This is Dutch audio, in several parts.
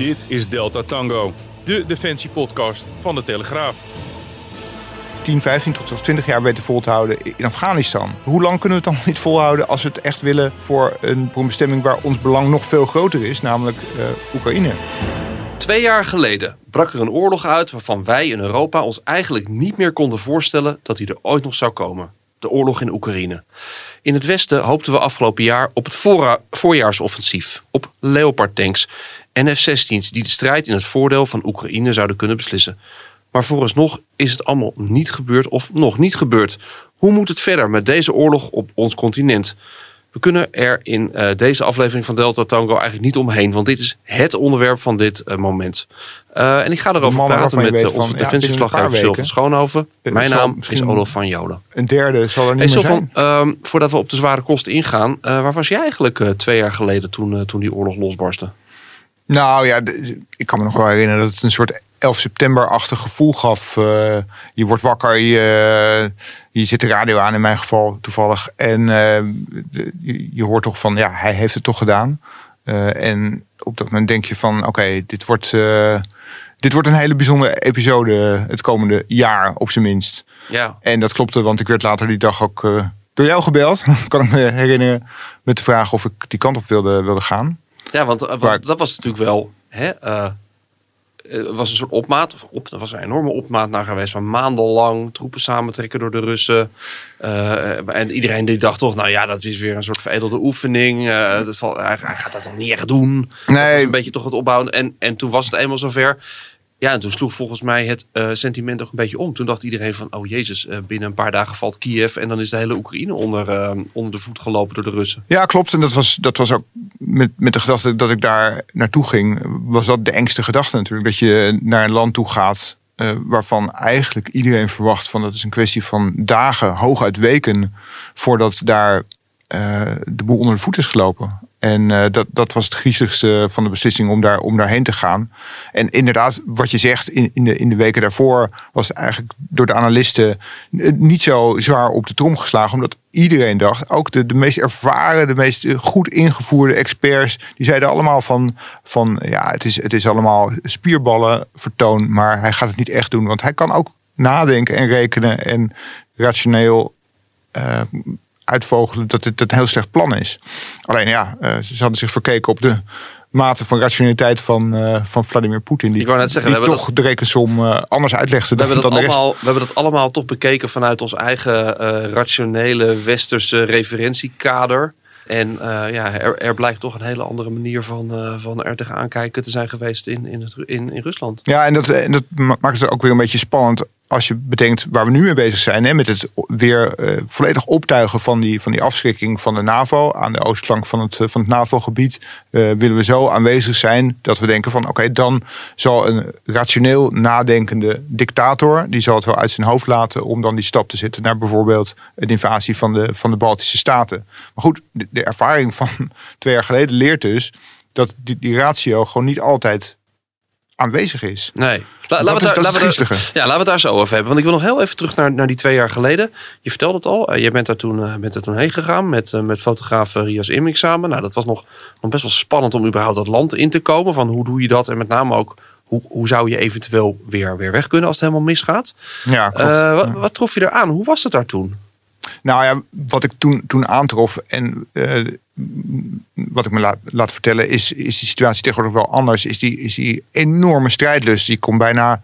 Dit is Delta Tango, de defensiepodcast van de Telegraaf. 10, 15 tot zelfs 20 jaar weten vol te houden in Afghanistan. Hoe lang kunnen we het dan niet volhouden als we het echt willen voor een, voor een bestemming waar ons belang nog veel groter is, namelijk uh, Oekraïne? Twee jaar geleden brak er een oorlog uit waarvan wij in Europa ons eigenlijk niet meer konden voorstellen dat die er ooit nog zou komen. De oorlog in Oekraïne. In het Westen hoopten we afgelopen jaar op het voorjaarsoffensief, op Leopard tanks en F-16's die de strijd in het voordeel van Oekraïne zouden kunnen beslissen. Maar vooralsnog is het allemaal niet gebeurd of nog niet gebeurd. Hoe moet het verder met deze oorlog op ons continent? We kunnen er in uh, deze aflevering van Delta Tango eigenlijk niet omheen, want dit is het onderwerp van dit uh, moment. Uh, en ik ga erover praten met onze defensieverslaggever ja, Sylvan Schoonhoven. Mijn naam is Olaf van Jolen. Een derde zal er niet hey, meer zijn. Ehm, voordat we op de zware kosten ingaan, waar was jij eigenlijk twee jaar geleden toen, toen die oorlog losbarstte? Nou ja, ik kan me nog wel herinneren dat het een soort 11 september-achtig gevoel gaf. Uh, je wordt wakker, je, je zit de radio aan in mijn geval toevallig. En uh, je, je, hoort toch van, ja, hij heeft het toch gedaan. Uh, en op dat moment denk je van, oké, okay, dit wordt... dit wordt een hele bijzondere episode het komende jaar, op zijn minst. Ja. En dat klopte, want ik werd later die dag ook door jou gebeld. kan ik me herinneren. Met de vraag of ik die kant op wilde, wilde gaan. Ja, want, want dat was natuurlijk wel. Hè, uh, was een soort opmaat. Of op, dat was een enorme opmaat naar geweest. Van maandenlang troepen samentrekken door de Russen. Uh, en iedereen die dacht toch, nou ja, dat is weer een soort veredelde oefening. Uh, dat zal, hij, hij, gaat dat toch niet echt doen. Nee. Dat een beetje toch het opbouwen. En, en toen was het eenmaal zover. Ja, en toen sloeg volgens mij het uh, sentiment ook een beetje om. Toen dacht iedereen van, oh jezus, uh, binnen een paar dagen valt Kiev... en dan is de hele Oekraïne onder, uh, onder de voet gelopen door de Russen. Ja, klopt. En dat was, dat was ook met, met de gedachte dat ik daar naartoe ging... was dat de engste gedachte natuurlijk. Dat je naar een land toe gaat waarvan eigenlijk iedereen verwacht... van dat is een kwestie van dagen, hooguit weken... voordat daar de boel onder de voet is gelopen. En uh, dat, dat was het griezeligste van de beslissing om, daar, om daarheen te gaan. En inderdaad, wat je zegt, in, in, de, in de weken daarvoor was eigenlijk door de analisten niet zo zwaar op de trom geslagen. Omdat iedereen dacht, ook de, de meest ervaren, de meest goed ingevoerde experts, die zeiden allemaal van, van ja, het is, het is allemaal spierballen vertoon, maar hij gaat het niet echt doen. Want hij kan ook nadenken en rekenen en rationeel. Uitvogelen dat dit een heel slecht plan is. Alleen ja, uh, ze hadden zich verkeken op de mate van rationaliteit van, uh, van Vladimir Poetin. Die, Ik wou net zeggen, die we toch dat, de rekensom uh, anders uitlegde. We, hebben dan dat allemaal, we hebben dat allemaal toch bekeken vanuit ons eigen rationele westerse referentiekader. En ja, er, er, blijkt toch een hele andere manier van, van er tegenaan kijken te zijn geweest in, in, het, in, in Rusland. Ja, en dat, en dat maakt het ook weer een beetje spannend als je bedenkt waar we nu mee bezig zijn, hè, met het weer uh, volledig optuigen van die, van die afschrikking van de NAVO aan de oostflank van het, van het NAVO-gebied, uh, willen we zo aanwezig zijn dat we denken van oké, dan zal een rationeel nadenkende dictator, die zal het wel uit zijn hoofd laten om dan die stap te zetten naar bijvoorbeeld een invasie van de, van de Baltische Staten. Maar goed, de, de ervaring van twee jaar geleden leert dus dat die, die ratio gewoon niet altijd aanwezig is. Nee. La, laten, we daar, laten, we daar, ja, laten we het daar zo over hebben. Want ik wil nog heel even terug naar, naar die twee jaar geleden. Je vertelde het al. Uh, je bent daar toen, uh, bent er toen heen gegaan met, uh, met fotograaf Rias Imming samen. Nou, dat was nog, nog best wel spannend om überhaupt dat land in te komen. Van hoe doe je dat? En met name ook, hoe, hoe zou je eventueel weer, weer weg kunnen als het helemaal misgaat? Ja, wat, wat trof je eraan? Hoe was het daar toen? Nou ja, wat ik toen, toen aantrof en uh, wat ik me laat, laat vertellen, is, is de situatie tegenwoordig wel anders. Is die, is die enorme strijdlust. Die komt bijna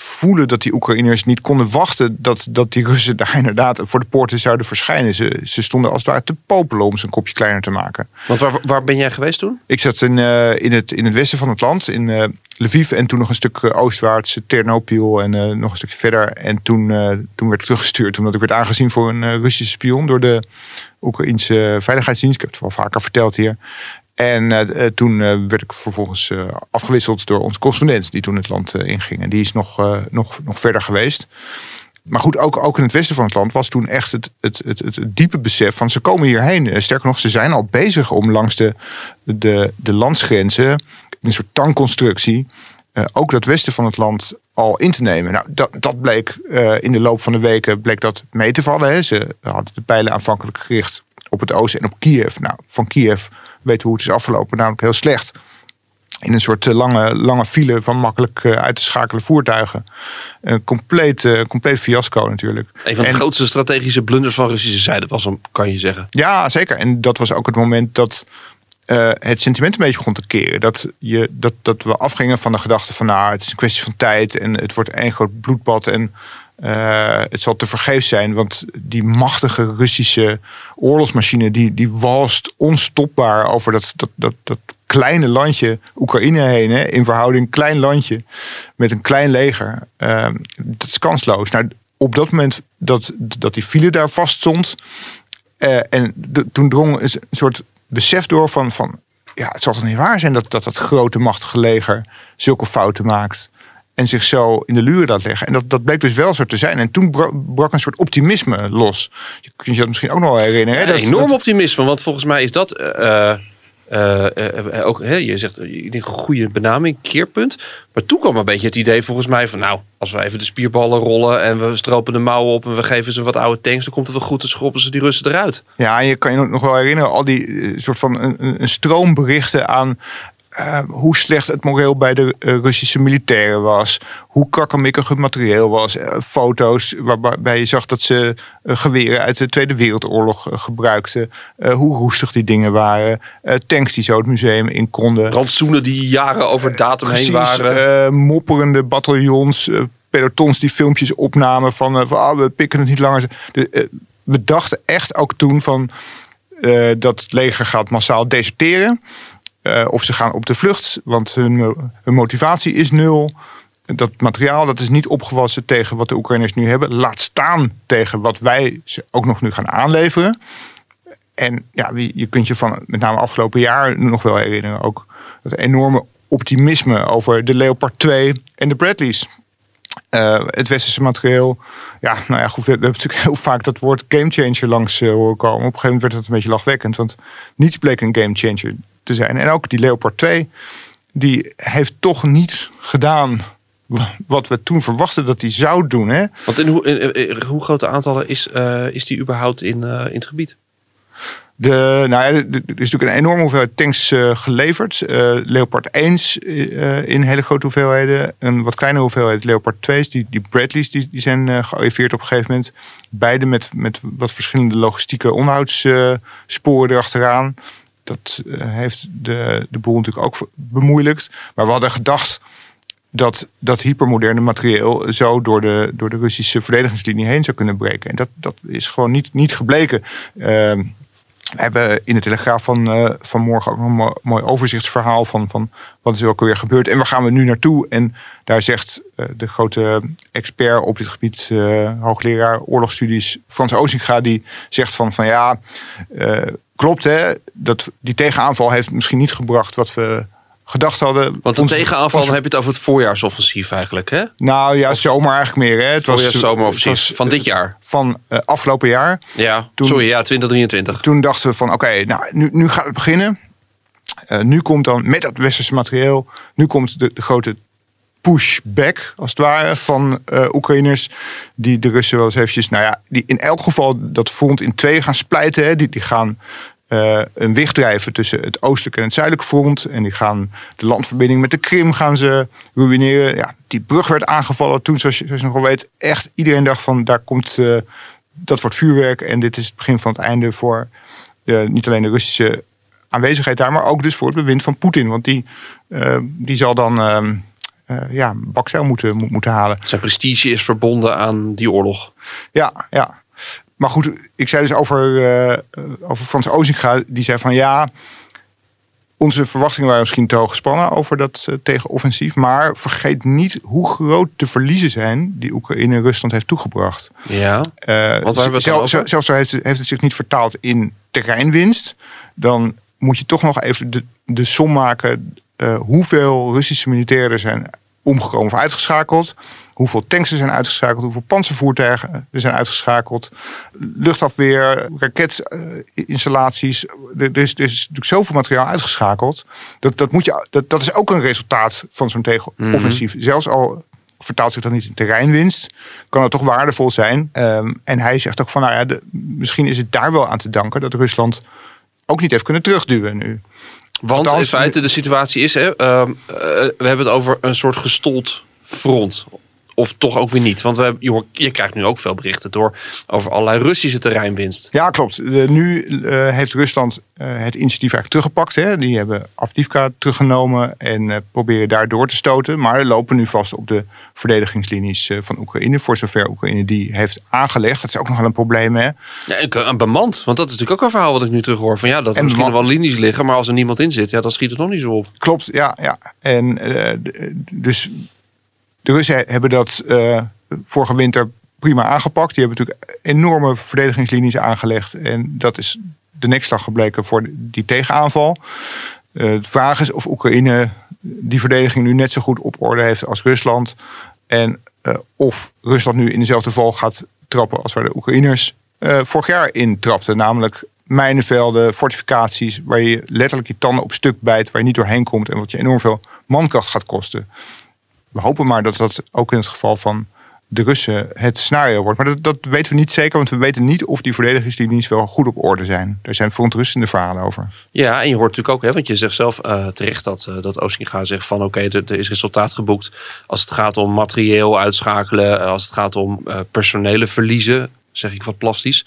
voelen dat die Oekraïners niet konden wachten dat, dat die Russen daar inderdaad voor de poorten zouden verschijnen. Ze, ze stonden als het ware te popelen om zijn kopje kleiner te maken. Want waar, waar ben jij geweest toen? Ik zat in, uh, in, het, in het westen van het land, in uh, Lviv en toen nog een stuk uh, oostwaarts, Ternopil en nog een stukje verder. En toen, toen werd ik teruggestuurd omdat ik werd aangezien voor een Russische spion door de Oekraïnse Veiligheidsdienst. Ik heb het wel vaker verteld hier. En uh, toen uh, werd ik vervolgens afgewisseld door onze correspondent die toen het land inging. En die is nog, nog, nog verder geweest. Maar goed, ook, ook in het westen van het land was toen echt het, het, het, het, diepe besef van ze komen hierheen. Sterker nog, ze zijn al bezig om langs de, de, de landsgrenzen, een soort tankconstructie, ook dat westen van het land al in te nemen. Nou, dat, dat bleek in de loop van de weken bleek dat mee te vallen. Hè. Ze hadden de pijlen aanvankelijk gericht op het oosten en op Kiev. Nou, van Kiev weten hoe het is afgelopen, namelijk heel slecht. In een soort eh, lange, lange file van makkelijk eh, uit te schakelen voertuigen. Een compleet, uh, compleet fiasco natuurlijk. Een van de grootste strategische blunders van Russische zijde was hem, kan je zeggen. Ja, zeker. En dat was ook het moment dat het sentiment een beetje begon te keren. Dat, je, dat, dat we afgingen van de gedachte van nou, het is een kwestie van tijd en het wordt één groot bloedbad. En uh, het zal te vergeefs zijn, want die machtige Russische oorlogsmachine die, die walst onstopbaar over dat, dat, dat, dat kleine landje Oekraïne heen. Hè, in verhouding klein landje met een klein leger. Uh, dat is kansloos. Nou, op dat moment dat, dat die file daar vast stond. Uh, en toen drong een soort besef door van, van ja, het zal toch niet waar zijn dat dat, dat grote machtige leger zulke fouten maakt en zich zo in de luren laat leggen. En dat, dat bleek dus wel zo te zijn. En toen brak een soort optimisme los. Je kunt je dat misschien ook nog wel herinneren. Hè? Dat, enorm optimisme, want volgens mij is dat uh, uh, ook, hè, je zegt, ik denk een goede benaming, keerpunt. Maar toen kwam een beetje het idee volgens mij van, nou, als we even de spierballen rollen en we stropen de mouwen op en we geven ze wat oude tanks, dan komt het wel goed, dan schroppen ze die Russen eruit. Ja, en je kan je nog wel herinneren, al die soort van een, een stroom berichten aan uh, hoe slecht het moreel bij de uh, Russische militairen was. Hoe krakkemikkig het materieel was. Uh, foto's waarbij je zag dat ze geweren uit de Tweede Wereldoorlog gebruikten. hoe roestig die dingen waren. tanks die zo het museum in konden. Rantsoenen die jaren over datum heen waren. mopperende bataljons. pelotons die filmpjes opnamen van, van ah, we pikken het niet langer. De, we dachten echt ook toen van... dat het leger gaat massaal deserteren. Uh, of ze gaan op de vlucht, want hun, hun, motivatie is nul. Dat materiaal dat is niet opgewassen tegen wat de Oekraïners nu hebben. Laat staan tegen wat wij ze ook nog nu gaan aanleveren. En ja, je kunt je van met name afgelopen jaar nog wel herinneren. Ook het enorme optimisme over de Leopard 2 en de Bradleys. Uh, het westerse materieel. Ja, nou ja, goed, we, hebben natuurlijk heel vaak dat woord gamechanger langs horen komen. Op een gegeven moment werd dat een beetje lachwekkend, want niets bleek een gamechanger te zijn. En ook die Leopard 2, die heeft toch niet gedaan wat we toen verwachten dat hij zou doen. Hè? Want in hoe, in, hoe grote aantallen is, uh, is die überhaupt in, uh, in het gebied? De, nou ja, er is natuurlijk een enorme hoeveelheid tanks uh, geleverd. Leopard 1 in hele grote hoeveelheden. Een wat kleinere hoeveelheid Leopard 2's. Die, die Bradleys die, die zijn gearriveerd op een gegeven moment. Beide met, met wat verschillende logistieke onderhoudssporen erachteraan dat eh, heeft de, de boel natuurlijk ook bemoeilijkt. Maar we hadden gedacht dat dat hypermoderne materieel zo door de, door de Russische verdedigingslinie heen zou kunnen breken. En dat, dat is gewoon niet, niet gebleken. Uh, we hebben in de Telegraaf van, uh, van morgen ook nog een mooi overzichtsverhaal van, van wat is er ook weer gebeurd en waar gaan we nu naartoe. En daar zegt uh, de grote expert op dit gebied, hoogleraar oorlogsstudies Frans Ozinga, die zegt van, van ja, klopt hè, dat die tegenaanval heeft misschien niet gebracht wat we gedacht hadden. Want de tegenaanval, dan heb je het over het voorjaarsoffensief eigenlijk, hè? Nou ja, zomer eigenlijk meer. Hè? Het was zomeroffensief van dit jaar. Van uh, afgelopen jaar. Ja, toen, sorry, ja, 2023. Toen dachten we van, oké, nou, nu, nu gaat het beginnen. Uh, nu komt dan met dat westerse materieel, nu komt de, de grote pushback, als het ware, van uh, Oekraïners. Die de Russen wel eens eventjes, nou ja, die in elk geval dat front in twee gaan splijten. Hè. Die, die gaan uh, een wicht drijven tussen het oostelijke en het zuidelijke front. En die gaan de landverbinding met de Krim gaan ze ruïneren. Ja, die brug werd aangevallen toen, zoals je, nog wel weet. Echt iedereen dacht van, daar komt, uh, dat wordt vuurwerk. En dit is het begin van het einde voor niet alleen de Russische aanwezigheid daar, maar ook dus voor het bewind van Poetin. Want die, die zal dan ehm, eh, ja, bakzeil moeten, moet- moeten halen. Zijn prestige is verbonden aan die oorlog. Ja, ja. Maar goed, ik zei dus over, eh, over Frans Ozinga. Die zei van ja, onze verwachtingen waren misschien te hoog gespannen over dat eh, tegenoffensief. Maar vergeet niet hoe groot de verliezen zijn die Oekraïne Rusland heeft toegebracht. Ja. Eh, Want Zelfs al heeft, het- heeft het zich niet vertaald in terreinwinst. Dan moet je toch nog even de, de som maken. Eh, hoeveel Russische militairen zijn omgekomen of uitgeschakeld. Hoeveel tanks er zijn uitgeschakeld. Hoeveel panzervoertuigen er zijn uitgeschakeld. Luchtafweer, raketinstallaties. Er, er, is, er is natuurlijk zoveel materiaal uitgeschakeld. Dat, dat, moet je, dat, dat is ook een resultaat van zo'n tegenoffensief. Zelfs al vertaalt zich dat niet in terreinwinst, kan het toch waardevol zijn. Ehm, en hij zegt ook van, nou ja, de- misschien is het daar wel aan te danken dat Rusland ook niet heeft kunnen terugduwen nu. Want Althans, in feite de situatie is, hè, ehm, eh, we hebben het over een soort gestold front. Of toch ook weer niet. Want we, je, je krijgt nu ook veel berichten door over allerlei Russische terreinwinst. Ja, klopt. Nu eh, heeft Rusland eh, het initiatief eigenlijk teruggepakt. Hè. Die hebben Afdivka teruggenomen en eh, proberen daar door te stoten. Maar lopen nu vast op de verdedigingslinies van Oekraïne. Voor zover Oekraïne die heeft aangelegd. Dat is ook nog wel een probleem. Hè. Ja, en bemand. Want dat is natuurlijk ook een verhaal wat ik nu terug hoor. Van ja, dat er En misschien wel linies liggen. Maar als er niemand in zit, ja, dan schiet het nog niet zo op. Klopt, ja. ja. En dus de Russen hebben dat eh, vorige winter prima aangepakt. Die hebben natuurlijk enorme verdedigingslinies aangelegd. En dat is de nekslag gebleken voor die tegenaanval. Eh, de vraag is of Oekraïne die verdediging nu net zo goed op orde heeft als Rusland. En eh, of Rusland nu in dezelfde val gaat trappen als waar de Oekraïners vorig jaar in trapten. Namelijk mijnenvelden, fortificaties, waar je letterlijk je tanden op stuk bijt, waar je niet doorheen komt en wat je enorm veel mankracht gaat kosten. We hopen maar dat dat ook in het geval van de Russen het scenario wordt. Maar dat, dat weten we niet zeker, want we weten niet of die verdedigingslinies wel goed op orde zijn. Er zijn verontrustende verhalen over. Ja, en je hoort natuurlijk ook, hè, want je zegt zelf eh, terecht dat, eh dat zegt van oké, er, is resultaat geboekt als het gaat om materieel uitschakelen, eh, als het gaat om personele verliezen, zeg ik wat plastisch.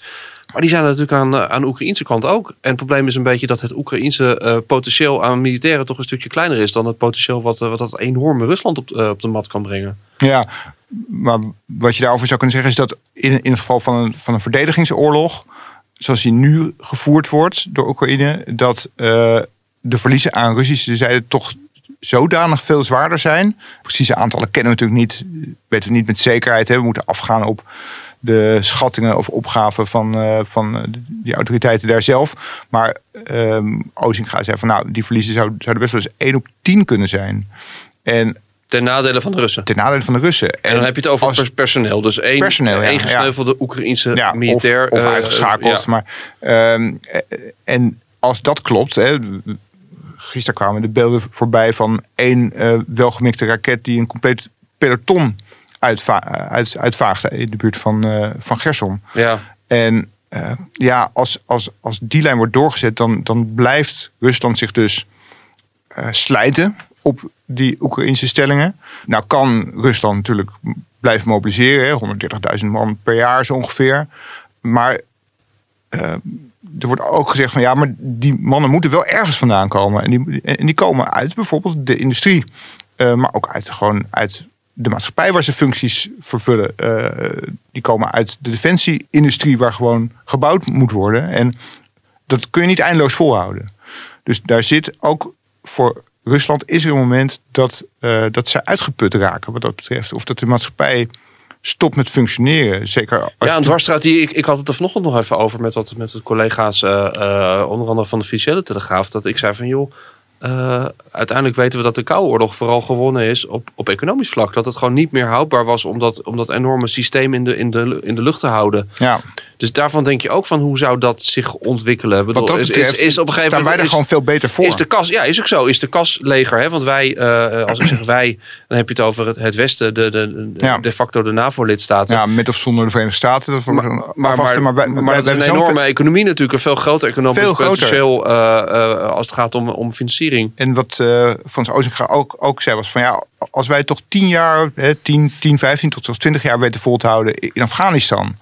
Maar die zijn natuurlijk aan, eh, aan de Oekraïnse kant ook. En het probleem is een beetje dat het Oekraïnse eh, potentieel aan militairen toch een stukje kleiner is dan het potentieel wat, eh, wat dat enorme Rusland op, op de mat kan brengen. Ja, maar wat je daarover zou kunnen zeggen is dat in, in het geval van een, van een verdedigingsoorlog, zoals die nu gevoerd wordt door Oekraïne, dat de verliezen aan Russische zijde toch zodanig veel zwaarder zijn. Precieze aantallen kennen we natuurlijk niet, weten we niet met zekerheid. We moeten afgaan op de schattingen of opgaven van, eh, van die autoriteiten daar zelf. Maar ehm Ozinga zei van nou, die verliezen zouden, zouden best wel eens 1 op 10 kunnen zijn. En Ten nadele van de Russen. ten nadele van de Russen. En dan heb je het over als- personeel. Dus één, Personeel, ja, één ja. gesneuvelde Oekraïense ja, militair. Of, of eh, uitgeschakeld. Maar, ehm, eh, en als dat klopt, hè, gisteren kwamen de beelden voorbij van één eh, welgemikte raket die een compleet peloton uitva uit, uitvaagde in de buurt van, eh van Gerson. Ja. En eh, ja, als, als, als die lijn wordt doorgezet, dan, dan blijft Rusland zich dus eh, slijten op die Oekraïnse stellingen. Nou kan Rusland natuurlijk blijven mobiliseren, hè, 130.000 man per jaar zo ongeveer. Maar eh, er wordt ook gezegd van ja, maar die mannen moeten wel ergens vandaan komen. En die, en die komen uit bijvoorbeeld de industrie, eh, maar ook uit, gewoon uit de maatschappij waar ze functies vervullen. Eh, die komen uit de defensieindustrie waar gewoon gebouwd moet worden. En dat kun je niet eindeloos volhouden. Dus daar zit ook voor Rusland is er een moment dat, eh, dat ze uitgeput raken wat dat betreft. Of dat de maatschappij stopt met functioneren. Zeker als Ja, een dwarsstraat die ik, ik had het er vanochtend nog even over met wat, met wat collega's, eh, onder andere van de Financiële Telegraaf, dat ik zei van joh, eh, uiteindelijk weten we dat de Koude Oorlog vooral gewonnen is op, op economisch vlak. Dat het gewoon niet meer houdbaar was om dat, om dat enorme systeem in de, in, de, in de lucht te houden. ja, Dus daarvan denk je ook van hoe zou dat zich ontwikkelen? Ik bedoel, wat dat betreft is, is op een gegeven staan wij moment er is- gewoon veel beter voor. is de kas, ja, is ook zo. Is de kas leger. Hè? Want wij, eh, als ik zeg wij, dan heb je het over het, Westen, de, de, de, Ja. de facto de NAVO-lidstaten. ja, met of zonder de Verenigde Staten. Dat Maar, maar, maar, wij- maar, wij- dat wij is een enorme economie natuurlijk. Een veel groter economisch Veel groter. potentieel eh, eh, als het gaat om, om financiering. En wat eh Frans Ozinga ook, ook zei was van ja, als wij toch 10 jaar, hè, 10, 10, 15 tot zelfs 20 jaar weten vol te houden in Afghanistan.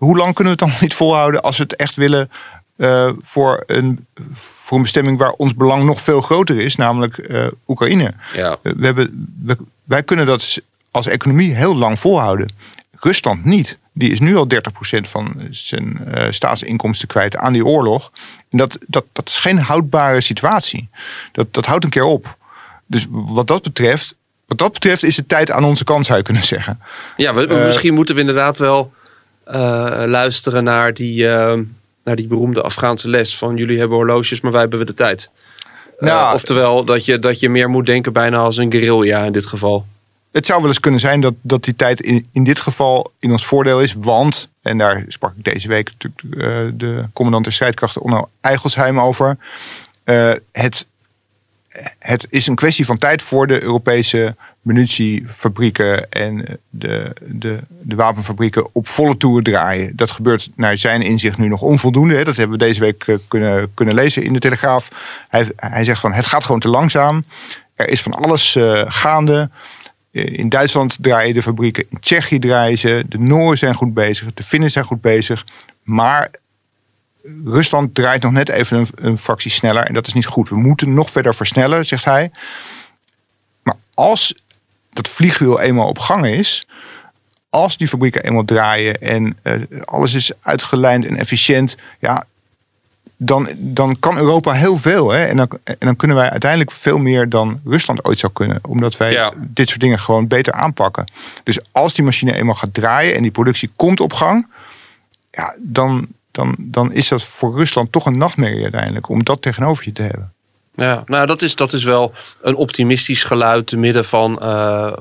Hoe lang kunnen we het dan niet volhouden als we het echt willen eh, voor, een, voor een bestemming waar ons belang nog veel groter is, namelijk eh, Oekraïne. Ja. We, hebben, we, wij kunnen dat als economie heel lang volhouden. Rusland niet. Die is nu al 30% van zijn uh, staatsinkomsten kwijt aan die oorlog. En dat, dat, dat is geen houdbare situatie. Dat, dat houdt een keer op. Dus wat dat betreft, wat dat betreft is het tijd aan onze kant, zou je kunnen zeggen. Ja, we, uh, misschien moeten we inderdaad wel luisteren naar die, naar die beroemde Afghaanse les van jullie hebben horloges, maar wij hebben de tijd. Nou, oftewel dat je, dat je meer moet denken bijna als een guerrilla in dit geval het zou wel eens kunnen zijn dat, dat die tijd in, in dit geval in ons voordeel is. Want, en daar sprak ik deze week natuurlijk uh, de commandant der strijdkrachten Onno Eigelsheim over. Uh, het, het is een kwestie van tijd voor de Europese munitiefabrieken en de, de, de wapenfabrieken op volle toeren draaien. Dat gebeurt naar zijn inzicht nu nog onvoldoende. Hè. Dat hebben we deze week eh, kunnen, kunnen lezen in de Telegraaf. Hij, hij zegt van het gaat gewoon te langzaam. Er is van alles uh, gaande. Eh, in Duitsland draaien de fabrieken, in Tsjechië draaien ze, de Nooren zijn goed bezig, de Finnen zijn goed bezig. Maar Rusland draait nog net even een, een fractie sneller en dat is niet goed. We moeten nog verder versnellen, zegt hij. Maar als dat vliegwiel eenmaal op gang is, als die fabrieken eenmaal draaien en uh, alles is uitgelijnd en efficiënt, ja, dan, dan kan Europa heel veel. Hè? En, dan, en dan kunnen wij uiteindelijk veel meer dan Rusland ooit zou kunnen. Omdat wij dit soort dingen gewoon beter aanpakken. Dus als die machine eenmaal gaat draaien en die productie komt op gang. Ja, dan, dan, dan is dat voor Rusland toch een nachtmerrie uiteindelijk. Om dat tegenover je te hebben. Ja, nou dat is, dat is wel een optimistisch geluid te midden van... Uh,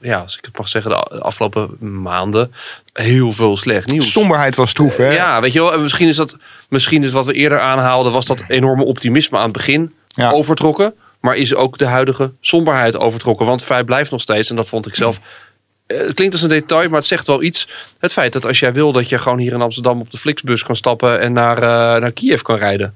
ja, als ik het mag zeggen, de afgelopen maanden heel veel slecht nieuws. Somberheid was troef, hè? Ja, weet je wel. Misschien is dat, misschien is wat we eerder aanhaalden, was dat enorme optimisme aan het begin overtrokken. Maar is ook de huidige somberheid overtrokken. Want het feit blijft nog steeds, en dat vond ik zelf. Eh, het klinkt als een detail, maar het zegt wel iets. Het feit dat als jij wil dat je gewoon hier in Amsterdam op de Flixbus kan stappen en naar, uh, naar Kiev kan rijden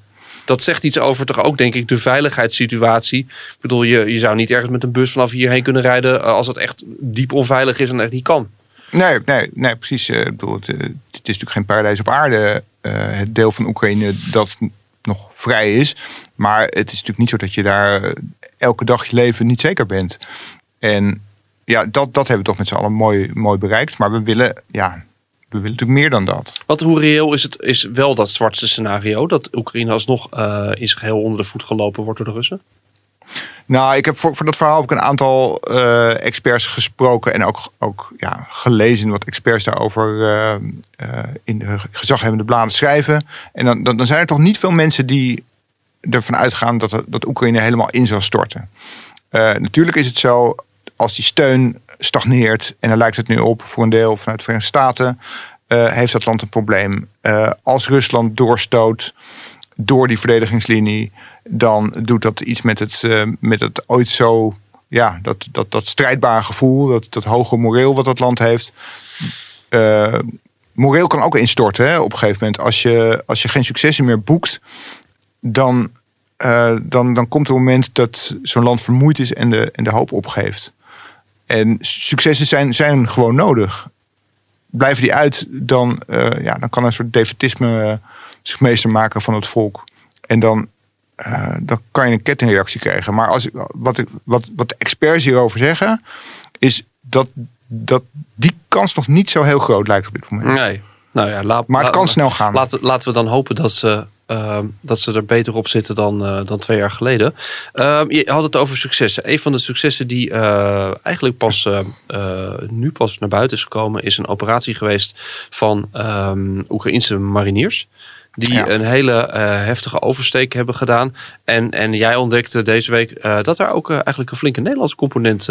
dat zegt iets over toch ook, denk ik, de veiligheidssituatie. Ik bedoel, je, je zou niet ergens met een bus vanaf hierheen kunnen rijden eh, als het echt diep onveilig is en echt niet kan. Nee, nee, nee precies. Eh, bedoel, het, eh, het, is natuurlijk geen paradijs op aarde, het deel van Oekraïne dat nog vrij is. Maar het is natuurlijk niet zo dat je daar elke dag je leven niet zeker bent. En ja, dat, dat hebben we toch met z'n allen mooi, mooi bereikt. Maar we willen, ja, we willen natuurlijk meer dan dat. Wat hoe reëel is het is wel dat zwartste scenario dat Oekraïne alsnog uh, in zich heel onder de voet gelopen wordt door de Russen? Nou, ik heb voor, voor dat verhaal heb ik een aantal uh, experts gesproken en ook, ook ja, gelezen wat experts daarover uh, in de gezaghebbende bladen schrijven. En dan, dan, dan, zijn er toch niet veel mensen die ervan uitgaan dat, dat Oekraïne helemaal in zal storten. natuurlijk is het zo, als die steun stagneert, en daar lijkt het nu op voor een deel vanuit de Verenigde Staten, uh, heeft dat land een probleem. Uh, als Rusland doorstoot door die verdedigingslinie, dan doet dat iets met het, uh, met het ooit zo, ja, dat, dat, dat strijdbare gevoel, dat, dat hoge moreel wat dat land heeft. moreel kan ook instorten hè, op een gegeven moment. Als je, als je geen successen meer boekt, dan, dan, dan komt een moment dat zo'n land vermoeid is en de, en de hoop opgeeft. En successen zijn, zijn gewoon nodig. Blijven die uit, dan, uh, ja, dan kan een soort defetisme uh, zich meester maken van het volk. En dan, uh, dan kan je een kettingreactie krijgen. Maar als, wat, ik, wat, wat de experts hierover zeggen, is dat, dat die kans nog niet zo heel groot lijkt op dit moment. Nee. Nou ja, laat, maar het kan snel gaan. Laten, laten we dan hopen dat ze Ehm, dat ze er beter op zitten dan, uh, dan twee jaar geleden. Uh, je had het over successen. Een van de successen die uh, eigenlijk pas eh, nu pas naar buiten is gekomen, is een operatie geweest van um, Oekraïnse mariniers. Die ja. een hele heftige oversteek hebben gedaan. En, en jij ontdekte deze week dat er ook eigenlijk een flinke Nederlandse component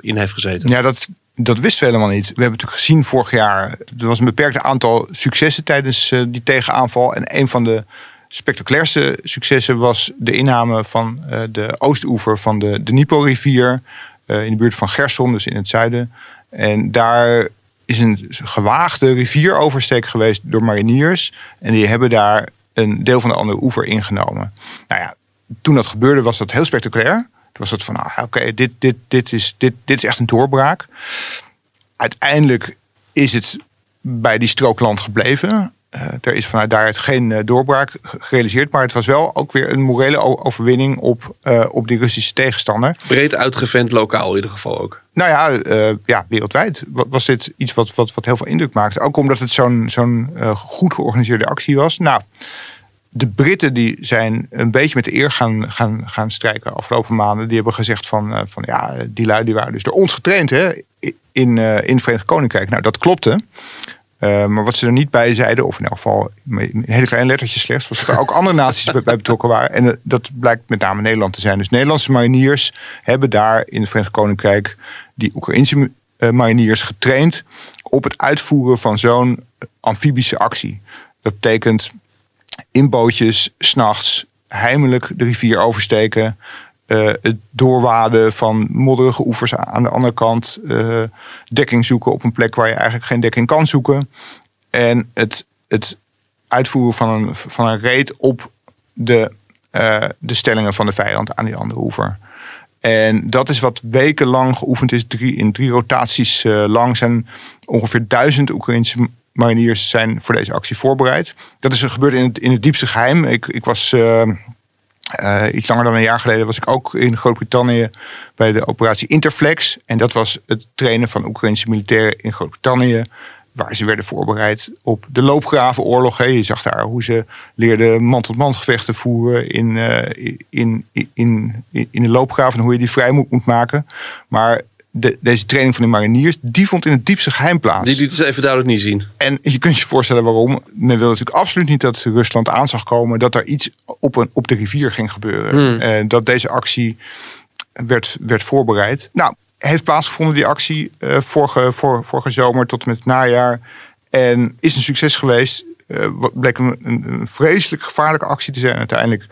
in heeft gezeten. Ja, dat, dat wisten we helemaal niet. We hebben natuurlijk gezien vorig jaar. Er was een beperkt aantal successen tijdens die tegenaanval. En een van de spectaculairste successen was de inname van uh, de oostoever van de, de Dnieper-rivier. Uh, in de buurt van Gerson, dus in het zuiden. En daar is een gewaagde rivieroversteek geweest door mariniers. En die hebben daar een deel van de andere oever ingenomen. Nou ja, toen dat gebeurde was dat heel spectaculair. Toen was het van, ah, oké, dit, dit, dit, is, dit, dit is echt een doorbraak. Uiteindelijk is het bij die strookland gebleven. Uh, er is vanuit daaruit geen uh, doorbraak gerealiseerd. Maar het was wel ook weer een morele overwinning op, uh, op die Russische tegenstander. Breed uitgevent lokaal in ieder geval ook. Nou ja, ja wereldwijd was dit iets wat, wat, wat heel veel indruk maakte. Ook omdat het zo'n zo'n goed georganiseerde actie was. Nou, de Britten die zijn een beetje met de eer gaan, gaan, gaan strijken afgelopen maanden. Die hebben gezegd van, van ja, die lui die waren dus door ons getraind hè, in, in het Verenigd Koninkrijk. Nou, dat klopte. Uh, maar wat ze er niet bij zeiden, of in elk geval in hele kleine lettertjes slechts, was dat er ook andere naties bij betrokken waren. En uh, dat blijkt met name Nederland te zijn. Dus Nederlandse mariniers hebben daar in het Verenigd Koninkrijk die Oekraïnse uh, mariniers getraind op het uitvoeren van zo'n amfibische actie. Dat betekent in bootjes, s'nachts, heimelijk de rivier oversteken. Uh, het doorwaden van modderige oevers aan de andere kant. Uh, dekking zoeken op een plek waar je eigenlijk geen dekking kan zoeken. En het, het uitvoeren van een, van een reet op de, uh, de stellingen van de vijand aan die andere oever. En dat is wat wekenlang geoefend is. Drie, in drie rotaties lang zijn ongeveer duizend Oekraïnse mariniers zijn voor deze actie voorbereid. Dat is gebeurd in het, in het diepste geheim. Ik, ik was uh, iets langer dan een jaar geleden was ik ook in Groot-Brittannië bij de operatie Interflex. En dat was het trainen van Oekraïnse militairen in Groot-Brittannië. Waar ze werden voorbereid op de loopgravenoorlog. Je zag daar hoe ze leerden man-tot-man gevechten voeren in, uh, in, in, in, in de loopgraven. En hoe je die vrij moet, moet maken. Maar de, deze training van de mariniers, die vond in het diepste geheim plaats. Die liet ze even duidelijk niet zien. En je kunt je voorstellen waarom. Men wil natuurlijk absoluut niet dat Rusland aan zag komen dat er iets op, een, op de rivier ging gebeuren. Hmm. dat deze actie werd, werd voorbereid. Nou, heeft plaatsgevonden die actie uh, vorige, vor, vorige zomer tot en met het najaar. En is een succes geweest. Uh, wat bleek een, een, vreselijk gevaarlijke actie te zijn uiteindelijk.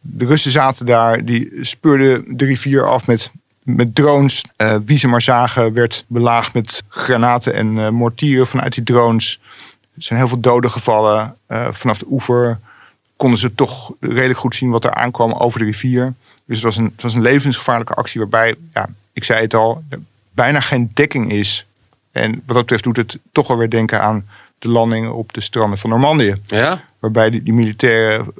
De Russen zaten daar, die speurden de rivier af met met drones. Uh, wie ze maar zagen werd belaagd met granaten en uh, mortieren vanuit die drones. Er zijn heel veel doden gevallen. Uh, vanaf de oever konden ze toch redelijk goed zien wat er aankwam over de rivier. Dus het was een, het was een levensgevaarlijke actie waarbij, ja, ik zei het al, er bijna geen dekking is. En wat dat betreft doet het toch wel weer denken aan de landing op de stranden van Normandië. Ja? Waarbij die, die militairen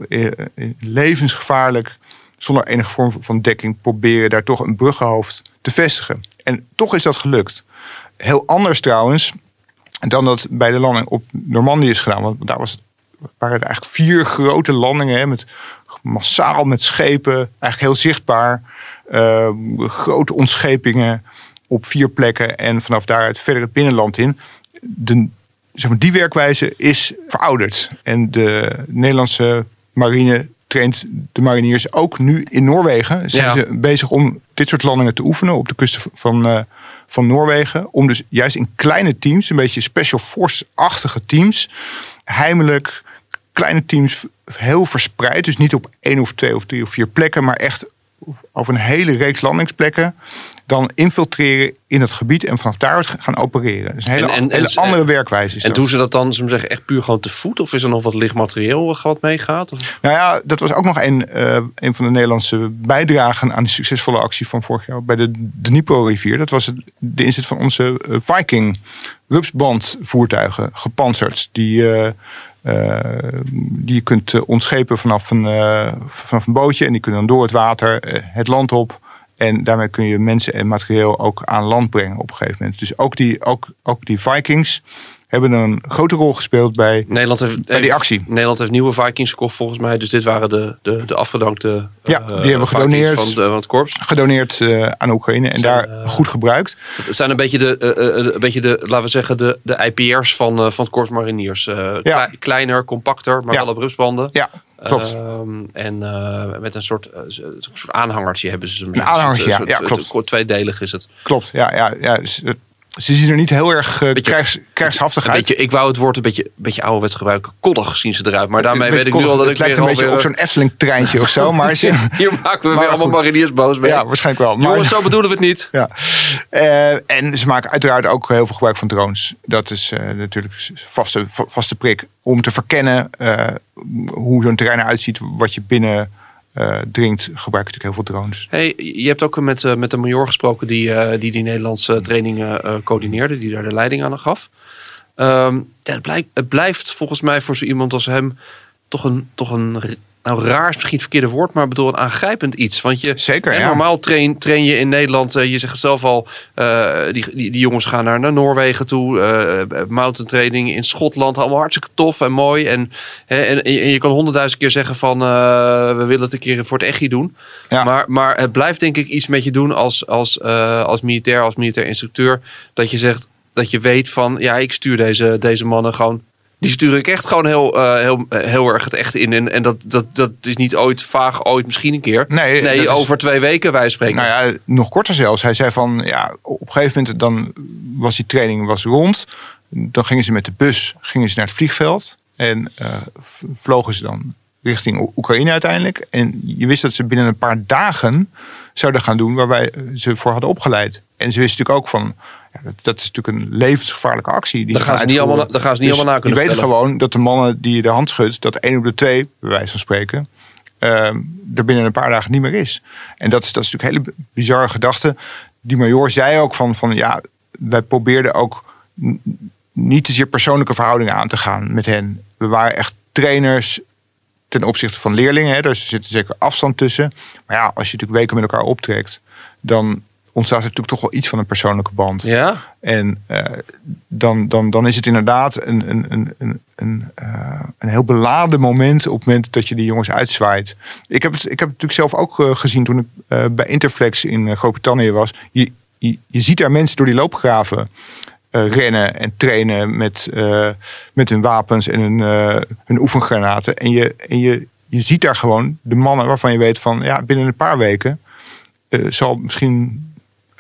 levensgevaarlijk zonder enige vorm van dekking proberen daar toch een bruggenhoofd te vestigen. En toch is dat gelukt. Heel anders trouwens dan dat bij de landing op Normandië is gedaan. Want daar was het, waren het eigenlijk vier grote landingen met massaal met schepen, eigenlijk heel zichtbaar. Uh, grote ontschepingen op vier plekken en vanaf daaruit verder het binnenland in. De, zeg maar, die werkwijze is verouderd. En de Nederlandse marine traint de mariniers ook nu in Noorwegen. Zijn ze bezig om dit soort landingen te oefenen op de kust van, uh, van Noorwegen. Om dus juist in kleine teams, een beetje special force-achtige teams, heimelijk kleine teams heel verspreid. Dus niet op één of twee of drie of vier plekken, maar echt over een hele reeks landingsplekken dan infiltreren in het gebied en vanaf daaruit gaan opereren. Dus een hele, en, hele andere werkwijze. en doen ze dat dan, ze zeggen, echt puur gewoon te voet? Of is er nog wat licht materieel wat meegaat? Of? Nou ja, dat was ook nog een, uh, een van de Nederlandse bijdragen aan de succesvolle actie van vorig jaar bij de Dnipro-rivier. Dat was het, de inzet van onze uh, Viking rupsbandvoertuigen, gepantserd, die... Uh, uh, die je kunt ontschepen vanaf een, uh, vanaf een bootje en die kunnen dan door het water het land op. En daarmee kun je mensen en materieel ook aan land brengen op een gegeven moment. Dus ook die, ook, ook die Vikings hebben een grote rol gespeeld bij, Nederland heeft, bij die actie. Nederland heeft nieuwe Vikings gekocht volgens mij. Dus dit waren de, de, de afgedankte Ja, die hebben we gedoneerd. Van, de, van het korps. Gedoneerd uh, aan Oekraïne en zijn, daar uh, goed gebruikt. Het zijn een beetje de, een beetje de laten we zeggen, de, de IPR's van, van het korps mariniers. Ja. Kleiner, compacter, maar ja. wel op rupsbanden. Ja, Klopt. Um, en uh, met een soort, uh, soort aanhangertje hebben ze. Een aanhangertje, ja, ja, klopt. Tweedelig is het. Klopt, ja. ja, ja ze zien er niet heel erg uh, krijgs, krijgshaftig uit. Beetje, ik wou het woord een beetje, beetje ouderwets gebruiken. Koddig zien ze eruit. Maar daarmee weet ik nu al dat het ik lijkt een beetje op zo'n Efteling treintje of zo. Maar ze, Hier maken we maar, weer allemaal mariniers boos mee. Ja, waarschijnlijk wel. Maar, Jongens, zo bedoelen we het niet. Ja. Uh, en ze maken uiteraard ook heel veel gebruik van drones. Dat is uh, natuurlijk vaste, vaste prik. Om te verkennen hoe zo'n terrein eruit ziet. Wat je binnen uh, dringt, gebruik natuurlijk heel veel drones. Hey, je hebt ook met, uh, met de major gesproken die, uh, die die Nederlandse trainingen coördineerde, die daar de leiding aan gaf. Ehm, ja, het, blijkt, het blijft volgens mij voor zo iemand als hem toch een, toch een nou raar is misschien het verkeerde woord, maar bedoel een aangrijpend iets. Want je, Zeker, en ja. normaal train, train je in Nederland, eh, je zegt het zelf al, eh, die, die, die jongens gaan naar, naar Noorwegen toe, eh mountain training in Schotland, allemaal hartstikke tof en mooi. En, hè, en, en je kan honderdduizend keer zeggen van, we willen het een keer voor het echi doen. Ja. Maar, maar het blijft denk ik iets met je doen als, als, als militair, als militair instructeur, dat je zegt, dat je weet van, ja, ik stuur deze, deze mannen gewoon die stuur ik echt gewoon heel, eh, heel, eh, heel erg het echt in. En, en dat, dat, dat is niet ooit vaag, ooit misschien een keer. Nee, is- over twee weken wij spreken. Nou ja, nog korter zelfs. Hij zei van, ja, op een gegeven moment dan was die training was rond. Dan gingen ze met de bus gingen ze naar het vliegveld. En eh, vlogen ze dan richting Oekraïne uiteindelijk. En je wist dat ze binnen een paar dagen zouden gaan doen waar wij ze voor hadden opgeleid. En ze wisten natuurlijk ook van, ja, dat, dat is natuurlijk een levensgevaarlijke actie. Die Daar gaan ze niet uitvoeren. allemaal- daar gaan ze niet Dus allemaal na kunnen Je weet gewoon dat de mannen die je de hand schudt, dat één op de twee, bij wijze van spreken, ehm, er binnen een paar dagen niet meer is. En dat is, dat is natuurlijk een hele bizarre gedachte. Die major zei ook van, van ja, wij probeerden ook niet te zeer persoonlijke verhoudingen aan te gaan met hen. We waren echt trainers ten opzichte van leerlingen. Hè, dus er zit zeker afstand tussen. Maar ja, als je natuurlijk weken met elkaar optrekt, dan ontstaat er natuurlijk toch wel iets van een persoonlijke band. Ja? En eh, dan, dan, dan is het inderdaad een, een, een, een, een, eh, een heel beladen moment op het moment dat je die jongens uitzwaait. Ik heb het, ik heb het natuurlijk zelf ook eh, gezien toen ik bij Interflex in Groot-Brittannië was. Je, je, je ziet daar mensen door die loopgraven rennen en trainen met, met hun wapens en hun, hun oefengranaten. En, je, en je, je ziet daar gewoon de mannen waarvan je weet van ja, binnen een paar weken zal misschien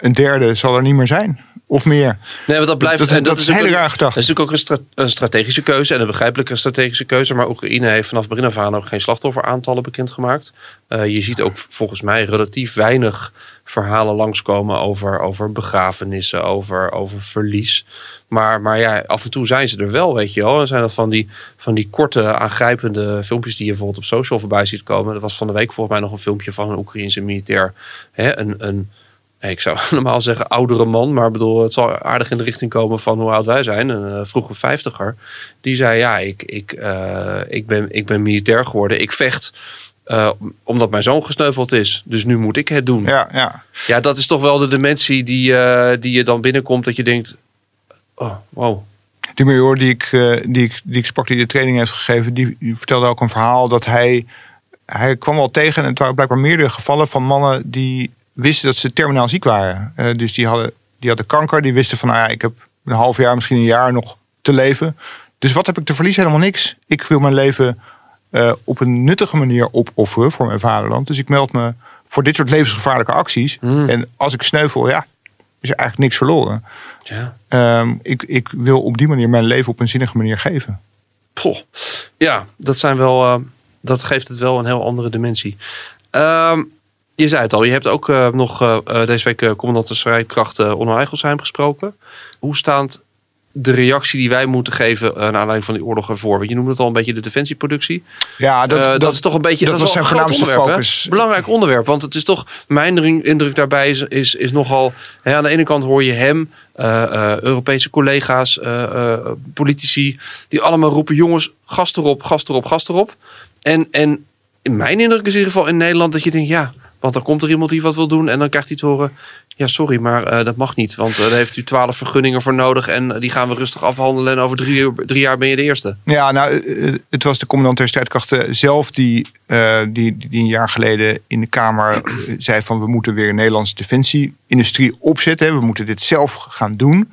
een derde zal er niet meer zijn. Of meer. Nee, want dat blijft. Dat- en dat is een rare gedachte. Dat is natuurlijk ook een, stra- een strategische keuze en een begrijpelijke strategische keuze. Maar Oekraïne heeft vanaf begin af aan ook geen slachtofferaantallen bekendgemaakt. Eh je ziet ook volgens mij relatief weinig verhalen langskomen over, over begrafenissen, over, over verlies. Maar, maar ja, af en toe zijn ze er wel, weet je wel. En zijn dat van die, van die korte, aangrijpende filmpjes die je bijvoorbeeld op social voorbij ziet komen. Er was van de week volgens mij nog een filmpje van een Oekraïense militair. Hè, een, een, ik zou normaal zeggen oudere man, maar bedoel, het zal aardig in de richting komen van hoe oud wij zijn. Een eh, vroege vijftiger. Die zei, ja, ik, ik, eh, ik, ben, ik ben militair geworden. Ik vecht eh, omdat mijn zoon gesneuveld is. Dus nu moet ik het doen. Ja, Ja, ja. dat is toch wel de dimensie die, eh, die je dan binnenkomt. Dat je denkt, oh, wow. Die major die ik, eh, die, ik, die ik sprak, die de training heeft gegeven, die, die vertelde ook een verhaal dat hij, hij kwam wel tegen. En het waren blijkbaar meerdere gevallen van mannen die wisten dat ze terminaal ziek waren. Eh, dus die hadden, die hadden kanker, die wisten van, nou ja, ik heb een half jaar, misschien een jaar nog te leven. Dus wat heb ik te verliezen? Helemaal niks. Ik wil mijn leven eh, op een nuttige manier opofferen voor mijn vaderland. Dus ik meld me voor dit soort levensgevaarlijke acties. En als ik sneuvel, ja, is er eigenlijk niks verloren. Ja. Ehm, ik, ik wil op die manier mijn leven op een zinnige manier geven. Poh. Ja, dat zijn wel. eh, dat geeft het wel een heel andere dimensie. Ehm, je zei het al, je hebt ook eh, nog eh, eh, deze week eh, commandant de strijdkrachten Onno Eigelsheim gesproken. Hoe staat de reactie die wij moeten geven naar aanleiding van die oorlog ervoor? Want je noemde het al een beetje de defensieproductie. Ja, Dat, dat, dat, is toch een beetje dat was zijn een groot voornaamste hè? focus. Belangrijk onderwerp, want het is toch mijn indruk- daarbij is, is, is nogal. Hè, aan de ene kant hoor je hem, Europese collega's, politici, die allemaal roepen: jongens, gas erop, gas erop, gas erop. En, en in mijn indruk is in ieder geval in Nederland dat je denkt: ja, want dan komt er iemand die wat wil doen en dan krijgt hij te horen. Ja, sorry, maar eh, dat mag niet. Want eh, daar heeft u twaalf vergunningen voor nodig. En eh, die gaan we rustig afhandelen. En over drie, drie jaar ben je de eerste. Ja, nou, het was de commandant der strijdkrachten zelf die, die, die een jaar geleden in de Kamer zei van we moeten weer een Nederlandse defensieindustrie opzetten. We moeten dit zelf gaan doen.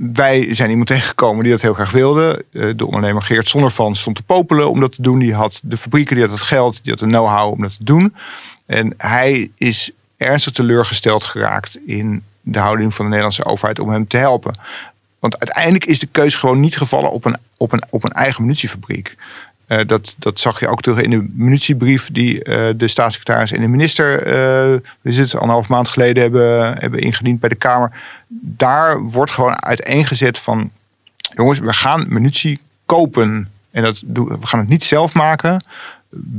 Wij zijn iemand tegengekomen die dat heel graag wilde. Eh, De ondernemer Geert Zondervan stond te popelen om dat te doen. Die had de fabrieken, die had het geld, die had de know-how om dat te doen. En hij is ernstig teleurgesteld geraakt in de houding van de Nederlandse overheid om hem te helpen. Want uiteindelijk is de keus gewoon niet gevallen op een, op een, op een eigen munitiefabriek. Eh, dat, dat zag je ook terug in de munitiebrief die eh, de staatssecretaris en de minister, eh is het, anderhalf maand geleden hebben, hebben ingediend bij de Kamer. Daar wordt gewoon uiteengezet van, jongens, we gaan munitie kopen. En dat we gaan het niet zelf maken.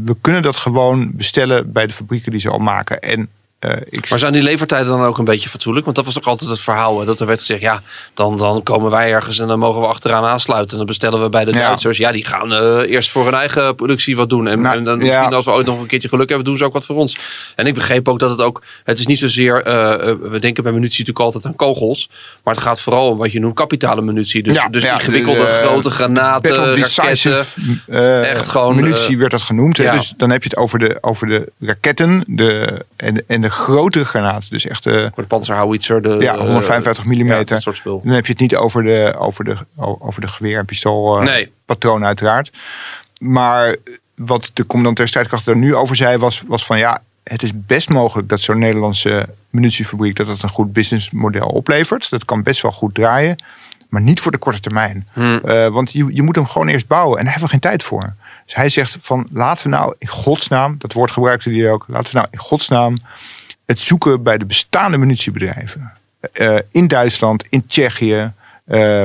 We kunnen dat gewoon bestellen bij de fabrieken die ze al maken. En Uh, ik... Maar zijn die levertijden dan ook een beetje fatsoenlijk? Want dat was ook altijd het verhaal. Dat er werd gezegd, ja, dan, dan komen wij ergens en dan mogen we achteraan aansluiten. En dan bestellen we bij de Duitsers. Ja, die gaan uh, eerst voor hun eigen productie wat doen. En, nou, en dan ja. misschien als we ooit nog een keertje geluk hebben, doen ze ook wat voor ons. En ik begreep ook dat het ook, het is niet zozeer, uh, we denken bij munitie natuurlijk altijd aan kogels. Maar het gaat vooral om wat je noemt kapitale munitie. Dus, dus ingewikkelde grote granaten, raketten. echt gewoon. Munitie werd dat genoemd. Dus dan heb je het over de, over de raketten de, en, en de grote granaten. Dus echt de, de. De, ja, 155 mm. Ja, dat soort spul. Dan heb je het niet over de, over de, over de geweer- en pistool uh, nee. uiteraard. Maar wat de commandant der strijdkrachten er nu over zei was, was van ja, het is best mogelijk dat zo'n Nederlandse munitiefabriek dat het een goed businessmodel oplevert. Dat kan best wel goed draaien. Maar niet voor de korte termijn. Hmm. Uh, want je, je moet hem gewoon eerst bouwen. En daar hebben we geen tijd voor. Dus hij zegt van laten we nou in godsnaam, dat woord gebruikte hij ook, laten we nou in godsnaam het zoeken bij de bestaande munitiebedrijven. Uh, in Duitsland, in Tsjechië. Uh,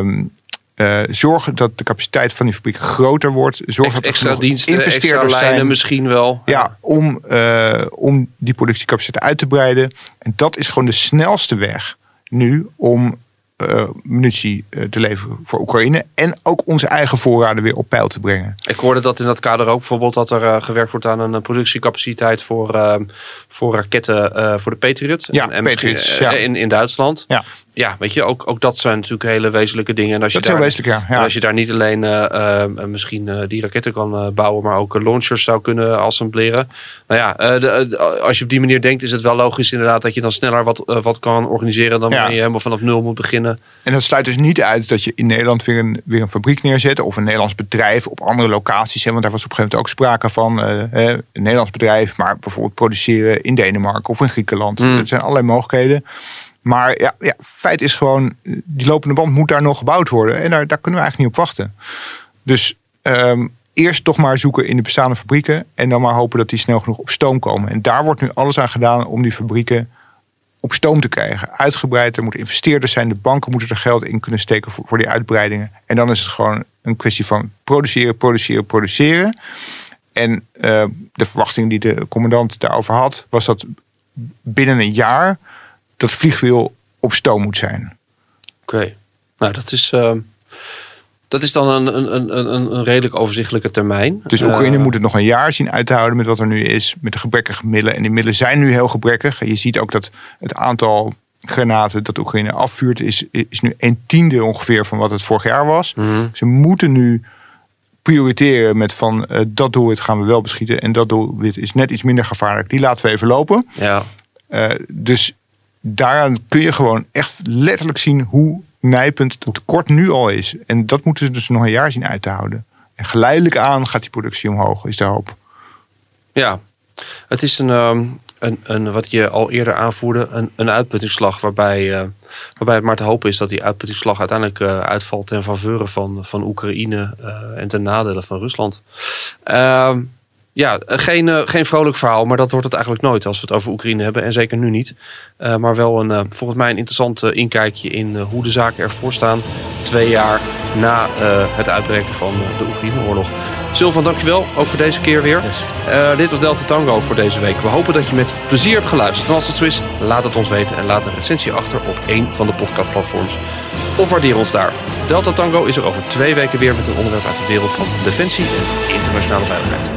uh, zorgen dat de capaciteit van die fabriek groter wordt. Zorg dat extra diensten, extra lijnen zijn, misschien wel. Ja, om, uh, om die productiecapaciteit uit te breiden. En dat is gewoon de snelste weg nu om uh, munitie uh, te leveren voor Oekraïne. En ook onze eigen voorraden weer op peil te brengen. Ik hoorde dat in dat kader ook bijvoorbeeld dat er uh, gewerkt wordt aan een productiecapaciteit voor, voor raketten voor de Patriot. Ja, en, Patriots, ja. In, in Duitsland. Ja ja, weet je, ook, ook dat zijn natuurlijk hele wezenlijke dingen. En als je dat daar, wezenlijk, ja. En als je daar niet alleen uh, uh, misschien uh, die raketten kan bouwen, maar ook launchers zou kunnen assembleren. Nou ja, de, als je op die manier denkt, is het wel logisch inderdaad dat je dan sneller wat, wat kan organiseren dan ja. wanneer je helemaal vanaf nul moet beginnen. En dat sluit dus niet uit dat je in Nederland weer een, weer een fabriek neerzet of een Nederlands bedrijf op andere locaties. Hè, want daar was op een gegeven moment ook sprake van. een Nederlands bedrijf, maar bijvoorbeeld produceren in Denemarken of in Griekenland. Mm. Dat zijn allerlei mogelijkheden. Maar ja, ja, feit is gewoon, die lopende band moet daar nog gebouwd worden. En daar, daar kunnen we eigenlijk niet op wachten. Dus um, eerst toch maar zoeken in de bestaande fabrieken. En dan maar hopen dat die snel genoeg op stoom komen. En daar wordt nu alles aan gedaan om die fabrieken op stoom te krijgen. Uitgebreid, er moeten investeerders zijn. De banken moeten er geld in kunnen steken voor, die uitbreidingen. En dan is het gewoon een kwestie van produceren, produceren, produceren. En uh, de verwachting die de commandant daarover had, was dat binnen een jaar dat vliegwiel op stoom moet zijn. Oké, nou dat is, uh, dat is dan een, een, een, een redelijk overzichtelijke termijn. Dus Oekraïne uh, moet het nog een jaar zien uit te houden met wat er nu is, met de gebrekkige middelen. En die middelen zijn nu heel gebrekkig. En je ziet ook dat het aantal granaten dat Oekraïne afvuurt is, is nu een tiende ongeveer van wat het vorig jaar was. Mm Ze moeten nu prioriteren met van uh, dat doelwit gaan we wel beschieten en dat doelwit is net iets minder gevaarlijk. Die laten we even lopen. Ja. Uh, dus daaraan kun je gewoon echt letterlijk zien hoe nijpend het tekort nu al is. En dat moeten ze dus nog een jaar zien uit te houden. En geleidelijk aan gaat die productie omhoog, is de hoop. Ja, het is een, ehm, een, een wat je al eerder aanvoerde, een, een uitputtingsslag. Waarbij, uh, waarbij het maar te hopen is dat die uitputtingsslag uiteindelijk uh, uitvalt ten faveur van, van Oekraïne uh, en ten nadele van Rusland. Ehm, ja, geen, uh, geen vrolijk verhaal, maar dat wordt het eigenlijk nooit als we het over Oekraïne hebben. En zeker nu niet. Uh, maar wel een, uh, volgens mij een interessant inkijkje in hoe de zaken ervoor staan. Twee jaar na het uitbreken van de Oekraïne-oorlog. Sylvan, dankjewel. Ook voor deze keer weer. Yes. dit was Delta Tango voor deze week. We hopen dat je met plezier hebt geluisterd. En als dat zo is, laat het ons weten. En laat een recensie achter op één van de podcastplatforms. Of waardeer ons daar. Delta Tango is er over twee weken weer met een onderwerp uit de wereld van defensie en internationale veiligheid.